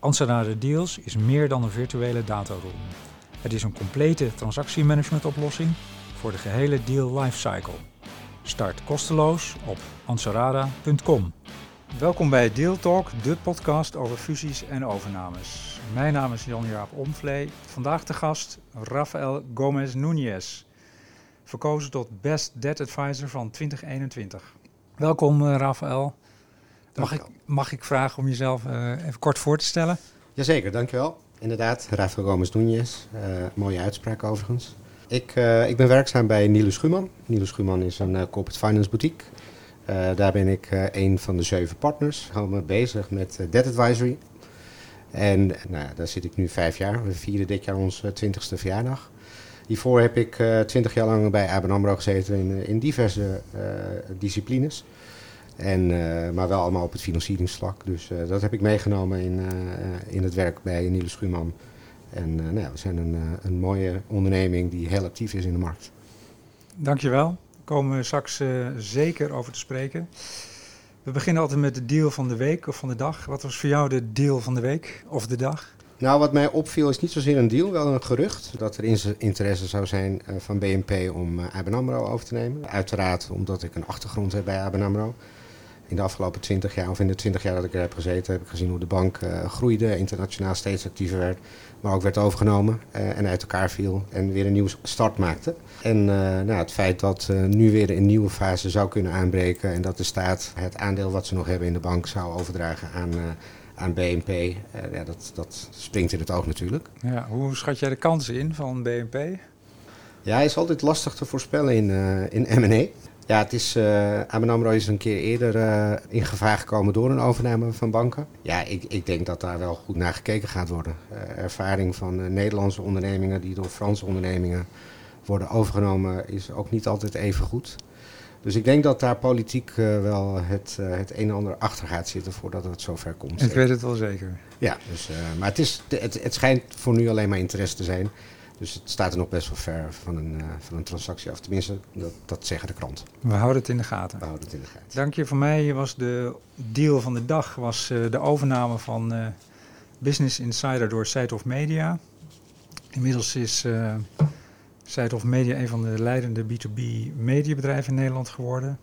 Anserada Deals is meer dan een virtuele dataroom. Het is een complete transactiemanagement-oplossing voor de gehele deal lifecycle. Start kosteloos op ansarada.com. Welkom bij Deal Talk, de podcast over fusies en overnames. Mijn naam is Jan-Jaap Omvlee. Vandaag de gast Rafael Gomez Núñez, verkozen tot Best Debt Advisor van 2021. Welkom uh, Rafael. Mag ik, mag ik vragen om jezelf uh, even kort voor te stellen? Jazeker, dankjewel. Inderdaad, Rafael Gomez Núñez. Uh, mooie uitspraak overigens. Ik, uh, ik ben werkzaam bij Niels Schumann. Niels Schumann is een corporate finance boutique. daar ben ik een van de zeven partners. Ik hou me bezig met debt advisory. En nou, daar zit ik nu vijf jaar. We vieren dit jaar onze twintigste verjaardag. Hiervoor heb ik twintig jaar lang bij ABN AMRO gezeten in, in diverse disciplines. En, uh, maar wel allemaal op het financieringsvlak. Dus uh, dat heb ik meegenomen in, uh, in het werk bij Niels Schuurman. En nou ja, we zijn een, een mooie onderneming die heel actief is in de markt. Dankjewel. Daar komen we straks zeker over te spreken. We beginnen altijd met de deal van de week of van de dag. Wat was voor jou de deal van de week of de dag? Nou, wat mij opviel is niet zozeer een deal, wel een gerucht. Dat er interesse zou zijn van BNP om ABN AMRO over te nemen. Uiteraard omdat ik een achtergrond heb bij ABN AMRO in de afgelopen 20 jaar, of in de 20 jaar dat ik er heb gezeten, heb ik gezien hoe de bank uh, groeide, internationaal steeds actiever werd, maar ook werd overgenomen uh, en uit elkaar viel en weer een nieuwe start maakte. En uh, nou, het feit dat nu weer een nieuwe fase zou kunnen aanbreken en dat de staat het aandeel wat ze nog hebben in de bank zou overdragen aan, aan BNP, ja, dat, dat springt in het oog natuurlijk. Ja, hoe schat jij de kansen in van BNP? Ja, is altijd lastig te voorspellen in, in M&A. Ja, het is, uh, ABN AMRO is een keer eerder uh, in gevaar gekomen door een overname van banken. Ja, ik, ik denk dat daar wel goed naar gekeken gaat worden. Uh, ervaring van Nederlandse ondernemingen die door Franse ondernemingen worden overgenomen is ook niet altijd even goed. Dus ik denk dat daar politiek wel het, het een en ander achter gaat zitten voordat het zover komt. Ik weet het wel zeker. Ja, dus, maar het, is, het, het schijnt voor nu alleen maar interesse te zijn. Dus het staat er nog best wel ver van een, uh, van een transactie af. Tenminste, dat, dat zeggen de kranten. We houden het in de gaten. We houden het in de gaten. Dank je. Voor mij was de deal van de dag was, uh, de overname van uh, Business Insider door Site of Media. Inmiddels is Site of Media een van de leidende B2B mediabedrijven in Nederland geworden.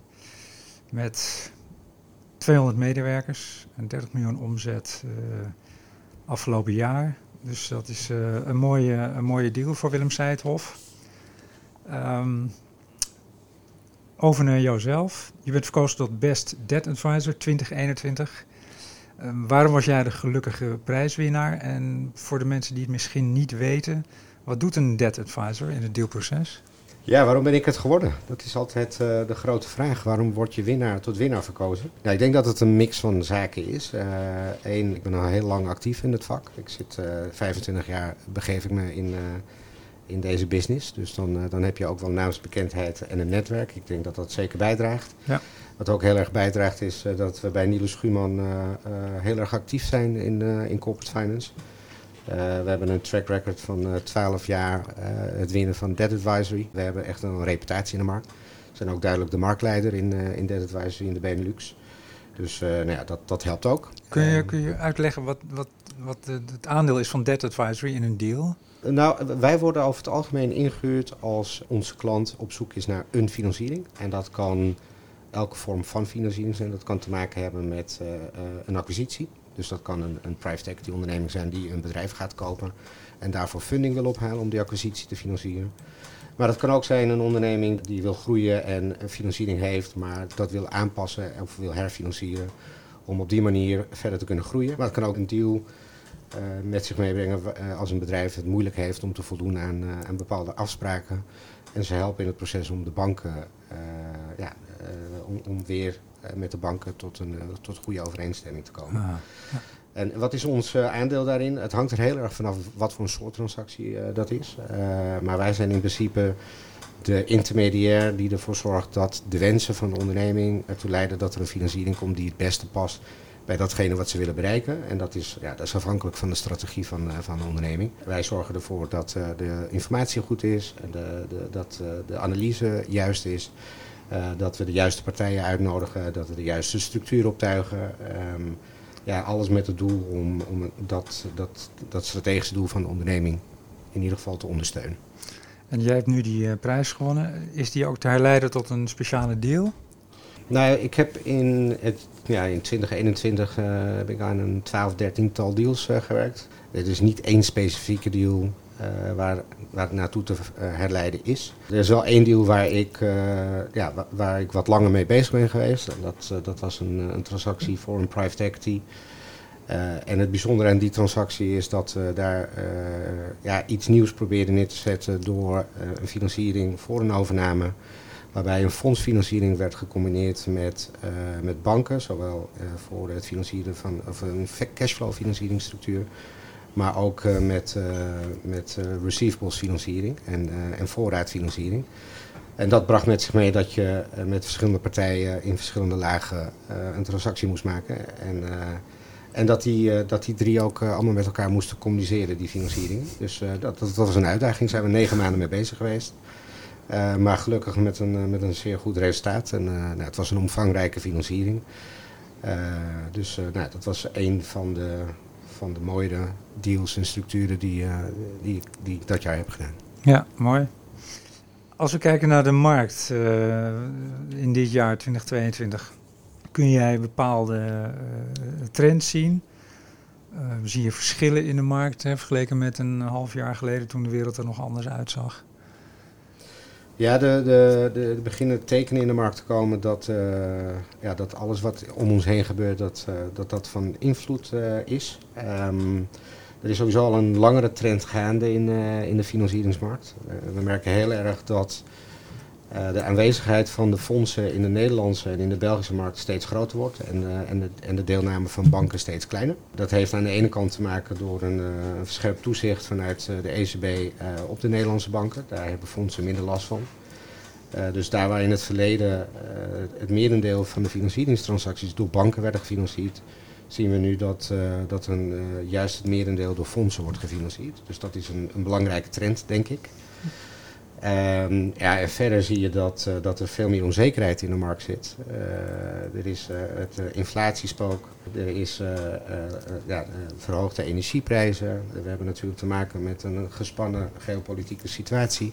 Met 200 medewerkers en 30 miljoen omzet afgelopen jaar. Dus dat is uh, een, mooie, een mooie deal voor Willem Seidhof. Um, over naar jouzelf. Je bent verkozen tot Best Debt Advisor 2021. Um, waarom was jij de gelukkige prijswinnaar? En voor de mensen die het misschien niet weten, wat doet een debt advisor in het dealproces? Ja, waarom ben ik het geworden? Dat is altijd uh, de grote vraag. Waarom word je winnaar tot winnaar verkozen? Ja, ik denk dat het een mix van zaken is. Eén, uh, ik ben al heel lang actief in het vak. Ik zit uh, 25 jaar, begeef ik me in, in deze business. Dus dan, dan heb je ook wel naamsbekendheid en een netwerk. Ik denk dat dat zeker bijdraagt. Ja. Wat ook heel erg bijdraagt is dat we bij Niels Schumann heel erg actief zijn in, in corporate finance. Uh, we hebben een track record van uh, 12 jaar uh, het winnen van Debt Advisory. We hebben echt een reputatie in de markt. We zijn ook duidelijk de marktleider in, in Debt Advisory in de Benelux. Dus nou ja, dat, dat helpt ook. Kun je, kun je uitleggen wat, wat, wat het aandeel is van Debt Advisory in een deal? Nou, wij worden over het algemeen ingehuurd als onze klant op zoek is naar een financiering. En dat kan elke vorm van financiering zijn. Dat kan te maken hebben met een acquisitie. Dus dat kan een, een private equity onderneming zijn die een bedrijf gaat kopen en daarvoor funding wil ophalen om die acquisitie te financieren. Maar dat kan ook zijn een onderneming die wil groeien en financiering heeft, maar dat wil aanpassen of wil herfinancieren om op die manier verder te kunnen groeien. Maar het kan ook een deal uh, met zich meebrengen uh, als een bedrijf het moeilijk heeft om te voldoen aan, uh, aan bepaalde afspraken. En ze helpen in het proces om de banken, ja, om, om weer met de banken tot een tot goede overeenstemming te komen. Ah, ja. En wat is ons aandeel daarin? Het hangt er heel erg vanaf wat voor een soort transactie dat is. maar wij zijn in principe de intermediair die ervoor zorgt dat de wensen van de onderneming ertoe leiden dat er een financiering komt die het beste past bij datgene wat ze willen bereiken. En dat is, ja, dat is afhankelijk van de strategie van, uh, van de onderneming. Wij zorgen ervoor dat uh, de informatie goed is, en de, de, dat uh, de analyse juist is. Dat we de juiste partijen uitnodigen, dat we de juiste structuur optuigen. Um, ja, alles met het doel om, om dat, dat, dat strategische doel van de onderneming in ieder geval te ondersteunen. En jij hebt nu die prijs gewonnen. Is die ook te herleiden tot een speciale deal? Nou, ik heb in, het, ja, in 2021 uh, heb ik aan een 12, 13 tal deals uh, gewerkt. Het is niet één specifieke deal uh, waar, waar het naartoe te herleiden is. Er is wel één deal waar ik, ja, waar, ik wat langer mee bezig ben geweest. Dat, dat was een, een transactie voor een private equity. en het bijzondere aan die transactie is dat we daar ja, iets nieuws probeerden neer te zetten door een financiering voor een overname waarbij een fondsfinanciering werd gecombineerd met, met banken, zowel voor het financieren van of een cashflow financieringsstructuur, maar ook uh, met, met receivables financiering en, en voorraadfinanciering. En dat bracht met zich mee dat je met verschillende partijen in verschillende lagen een transactie moest maken. En, en dat die, dat die drie ook allemaal met elkaar moesten communiceren, die financiering. Dus dat, dat, was een uitdaging, daar zijn we negen maanden mee bezig geweest. Maar gelukkig met een, eh, met een zeer goed resultaat. En, nou, het was een omvangrijke financiering. Dus nou, dat was een van de, van de mooie deals en structuren die, die, die ik dat jaar heb gedaan. Ja, mooi. Als we kijken naar de markt in dit jaar 2022, kun jij bepaalde trends zien? zie je verschillen in de markt hè, vergeleken met een half jaar geleden toen de wereld er nog anders uitzag? Ja, de, de, de, beginnen tekenen in de markt te komen dat, uh, ja, dat alles wat om ons heen gebeurt, dat uh, dat, dat van invloed uh, is. Um, er is sowieso al een langere trend gaande in, in de financieringsmarkt. we merken heel erg dat de aanwezigheid van de fondsen in de Nederlandse en in de Belgische markt steeds groter wordt en, uh, en, de, en, de, deelname van banken steeds kleiner. Dat heeft aan de ene kant te maken door een, uh, een verscherpt toezicht vanuit de ECB op de Nederlandse banken. Daar hebben fondsen minder last van. dus daar waar in het verleden het merendeel van de financieringstransacties door banken werden gefinancierd, zien we nu dat, dat een, juist het merendeel door fondsen wordt gefinancierd. Dus dat is een, een belangrijke trend, denk ik. Um, ja, en verder zie je dat, uh, dat er veel meer onzekerheid in de markt zit. Uh, er is uh, het inflatiespook, er is ja, verhoogde energieprijzen. We hebben natuurlijk te maken met een gespannen geopolitieke situatie.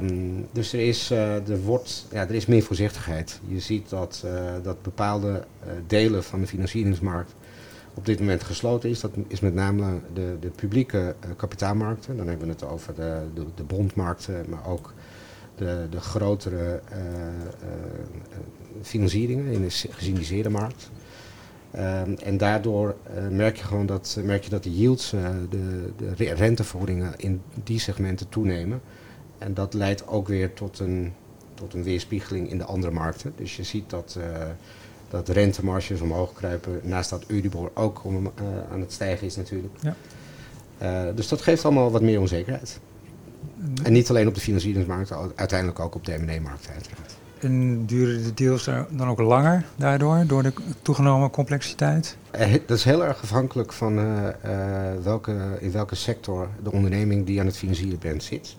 Um, dus er is, er, wordt, ja, er is meer voorzichtigheid. Je ziet dat, dat bepaalde delen van de financieringsmarkt op dit moment gesloten is. Dat is met name de, de publieke uh, kapitaalmarkten. Dan hebben we het over de, de, bondmarkten, maar ook de, de grotere uh, financieringen in de gesyndicede markt. Um, en daardoor merk je gewoon dat, merk je dat de yields, de, de rentevergoedingen in die segmenten toenemen. En dat leidt ook weer tot een, tot een weerspiegeling in de andere markten. Dus je ziet dat dat rentemarges omhoog kruipen. Naast dat Euribor ook om, uh, aan het stijgen is natuurlijk. Ja. Uh, dus dat geeft allemaal wat meer onzekerheid. En niet alleen op de financieringsmarkt, uiteindelijk ook op de M&A-markt uiteraard. En duren de deals dan ook langer daardoor, door de toegenomen complexiteit? Uh, dat is heel erg afhankelijk van welke, in welke sector de onderneming die aan het financieren bent zit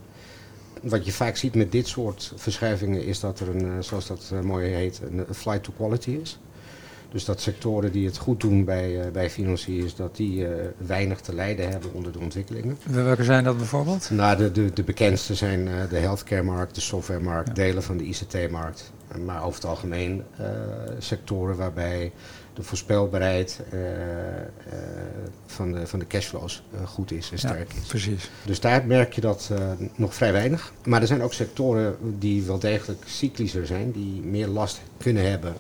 wat je vaak ziet met dit soort verschuivingen is dat er een, eh, zoals dat eh, mooi heet, een flight to quality is. Dus dat sectoren die het goed doen bij, uh, bij financiers, dat die uh, weinig te lijden hebben onder de ontwikkelingen. Welke zijn dat bijvoorbeeld? Nou, de, de, de bekendste zijn uh, de healthcare-markt, de software-markt, ja. delen van de ICT-markt. Maar over het algemeen sectoren waarbij de voorspelbaarheid uh, uh, van, de, van de cashflows uh, goed is en sterk is. Precies. Dus daar merk je dat nog vrij weinig. Maar er zijn ook sectoren die wel degelijk cyclischer zijn, die meer last kunnen hebben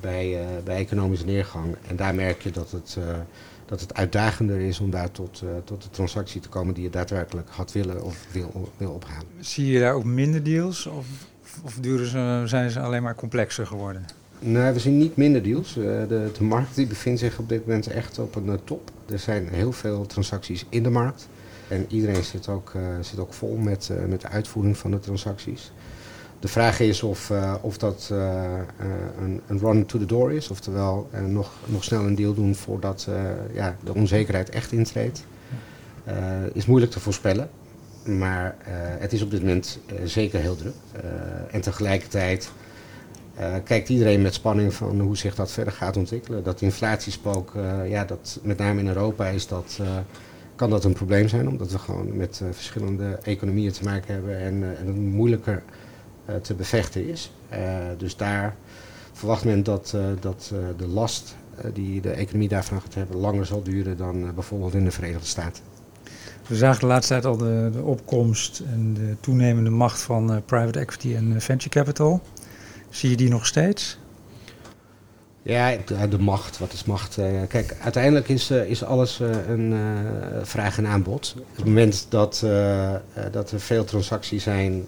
bij, bij economische neergang. En daar merk je dat het, dat het uitdagender is om daar tot, tot de transactie te komen die je daadwerkelijk had willen of wil, wil ophalen. Zie je daar ook minder deals of, of duren ze, zijn ze alleen maar complexer geworden? Nee, we zien niet minder deals. de, de markt die bevindt zich op dit moment echt op een top. Er zijn heel veel transacties in de markt. En iedereen zit ook, zit ook vol met, met de uitvoering van de transacties. De vraag is of, of dat een, een, run to the door is, oftewel nog, nog snel een deal doen voordat ja, de onzekerheid echt intreedt. is moeilijk te voorspellen, maar het is op dit moment zeker heel druk. en tegelijkertijd kijkt iedereen met spanning van hoe zich dat verder gaat ontwikkelen. Dat inflatiespook, ja, dat met name in Europa is dat kan dat een probleem zijn, omdat we gewoon met verschillende economieën te maken hebben en, en een moeilijker eh, te bevechten is. Eh, dus daar verwacht men dat, eh, dat de last die de economie daarvan gaat hebben langer zal duren dan bijvoorbeeld in de Verenigde Staten. We zagen de laatste tijd al de, de opkomst en de toenemende macht van private equity en venture capital. Zie je die nog steeds? Ja, de, macht. Wat is macht? Eh, kijk, uiteindelijk is, uh, is alles uh, een vraag en aanbod. Op het moment dat, dat er veel transacties zijn,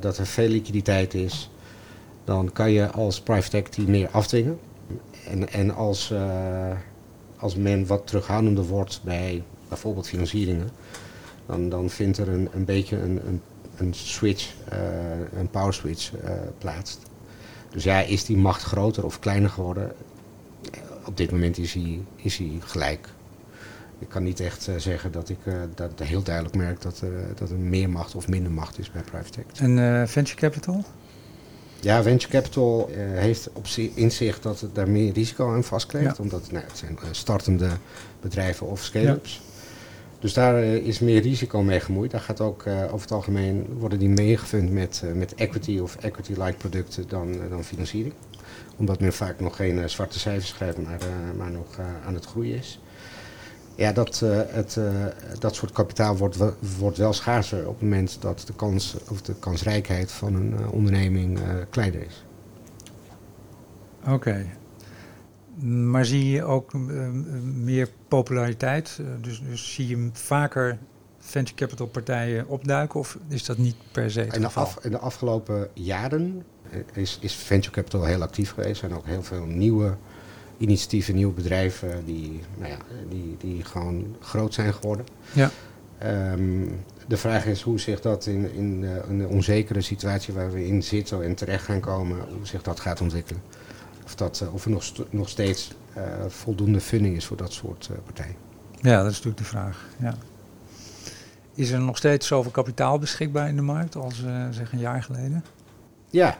dat er veel liquiditeit is, dan kan je als private equity meer afdwingen. En, en als, als men wat terughoudender wordt bij bijvoorbeeld financieringen, dan, dan vindt er een, een beetje een, een, een switch, een power switch plaats. Dus ja, is die macht groter of kleiner geworden? Op dit moment is hij, is hij gelijk. Ik kan niet echt uh, zeggen dat ik uh, dat heel duidelijk merk dat, uh, dat er meer macht of minder macht is bij private equity. En venture capital? Ja, venture capital heeft op inzicht dat het daar meer risico aan vastkleeft. Ja. Omdat nou, het zijn startende bedrijven of scale-ups. Dus daar eh, is meer risico mee gemoeid. Daar gaat ook uh, over het algemeen worden die meegevund met, uh, met equity of equity-like producten dan, dan financiering. Omdat men vaak nog geen zwarte cijfers schrijft, maar, maar nog aan het groeien is. Ja, dat, het, dat soort kapitaal wordt, wordt wel schaarser op het moment dat de kans of de kansrijkheid van een onderneming kleiner is. Oké, maar zie je ook uh, meer populariteit? Uh, dus, dus zie je vaker venture capital partijen opduiken of is dat niet per se het in de, af, in de afgelopen jaren is, is venture capital heel actief geweest. Er zijn ook heel veel nieuwe initiatieven, nieuwe bedrijven die, nou ja, die, die gewoon groot zijn geworden. Ja. Um, de vraag is hoe zich dat in, in, de onzekere situatie waar we in zitten en terecht gaan komen, hoe zich dat gaat ontwikkelen of, dat, eh, of er nog, nog steeds eh, voldoende funding is voor dat soort eh, partijen. Ja, dat is natuurlijk de vraag. Ja. Is er nog steeds zoveel kapitaal beschikbaar in de markt als zeg een jaar geleden? Ja,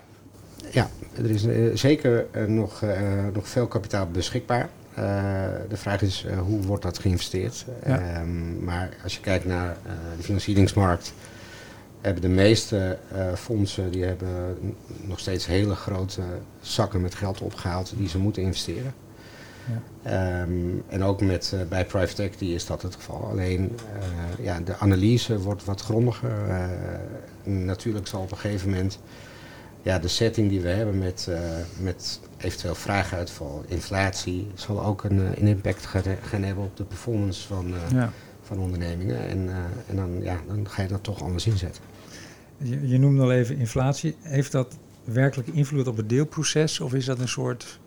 ja er is zeker nog, nog veel kapitaal beschikbaar. de vraag is hoe wordt dat geïnvesteerd. Ja. Ehm, maar als je kijkt naar de financieringsmarkt, hebben de meeste uh, fondsen die hebben nog steeds hele grote zakken met geld opgehaald die ze moeten investeren. Ja. Um, en ook met, uh, bij private equity is dat het geval. Alleen uh, ja, de analyse wordt wat grondiger. natuurlijk zal op een gegeven moment ja, de setting die we hebben met, met eventueel vraaguitval, inflatie, zal ook een, een impact gaan, gaan, hebben op de performance van, ja van ondernemingen. En, uh, en dan, ja, dan ga je dat toch anders inzetten. Je, je noemde al even inflatie. Heeft dat werkelijk invloed op het deelproces? Of is dat een soort,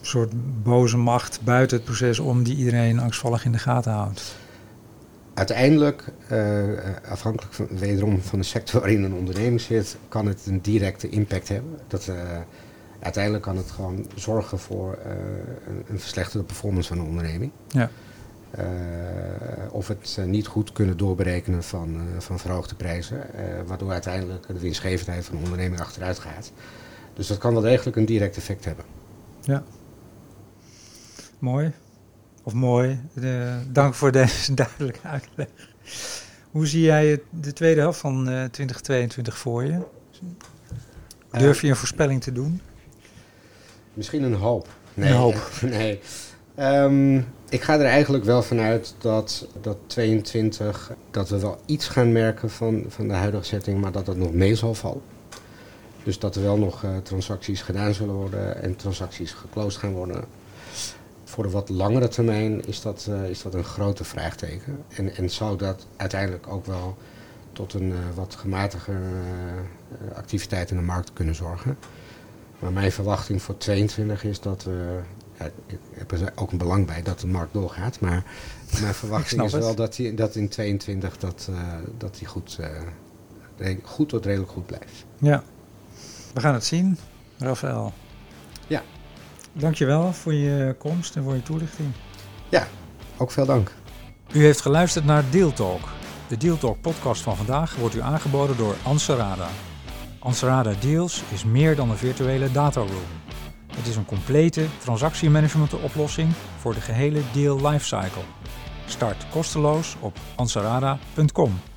soort boze macht buiten het proces om die iedereen angstvallig in de gaten houdt? Uiteindelijk, uh, afhankelijk van, wederom van de sector waarin een onderneming zit, kan het een directe impact hebben. Dat, uh, uiteindelijk kan het gewoon zorgen voor een, een verslechterde performance van een onderneming. Ja. Uh, of het uh, niet goed kunnen doorberekenen van, uh, van verhoogde prijzen, waardoor uiteindelijk de winstgevendheid van de onderneming achteruit gaat. Dus dat kan wel degelijk een direct effect hebben. Ja. Mooi. Of mooi. De, dank voor deze duidelijke uitleg. Hoe zie jij de tweede helft van 2022 voor je? Durf je een voorspelling te doen? Misschien een hoop. Nee, een hoop. nee. Um, ik ga er eigenlijk wel vanuit dat, dat 22, dat we wel iets gaan merken van, van de huidige setting, maar dat dat nog mee zal vallen. Dus dat er wel nog uh, transacties gedaan zullen worden en transacties geclosed gaan worden. Voor de wat langere termijn is dat, uh, is dat een grote vraagteken. En, en zou dat uiteindelijk ook wel tot een uh, wat gematiger activiteit in de markt kunnen zorgen. Maar mijn verwachting voor 22 is dat we. Ja, ik heb er ook een belang bij dat de markt doorgaat. Maar mijn verwachting is wel dat, die, dat in 22 dat, uh, dat die goed, uh, goed tot redelijk goed blijft. Ja, we gaan het zien, Rafael. Ja. Dankjewel voor je komst en voor je toelichting. Ja, ook veel dank. U heeft geluisterd naar Deal Talk. De Deal Talk podcast van vandaag wordt u aangeboden door Anserada. Anserada Deals is meer dan een virtuele dataroom. Het is een complete transactiemanagement oplossing voor de gehele deal lifecycle. Start kosteloos op ansarada.com.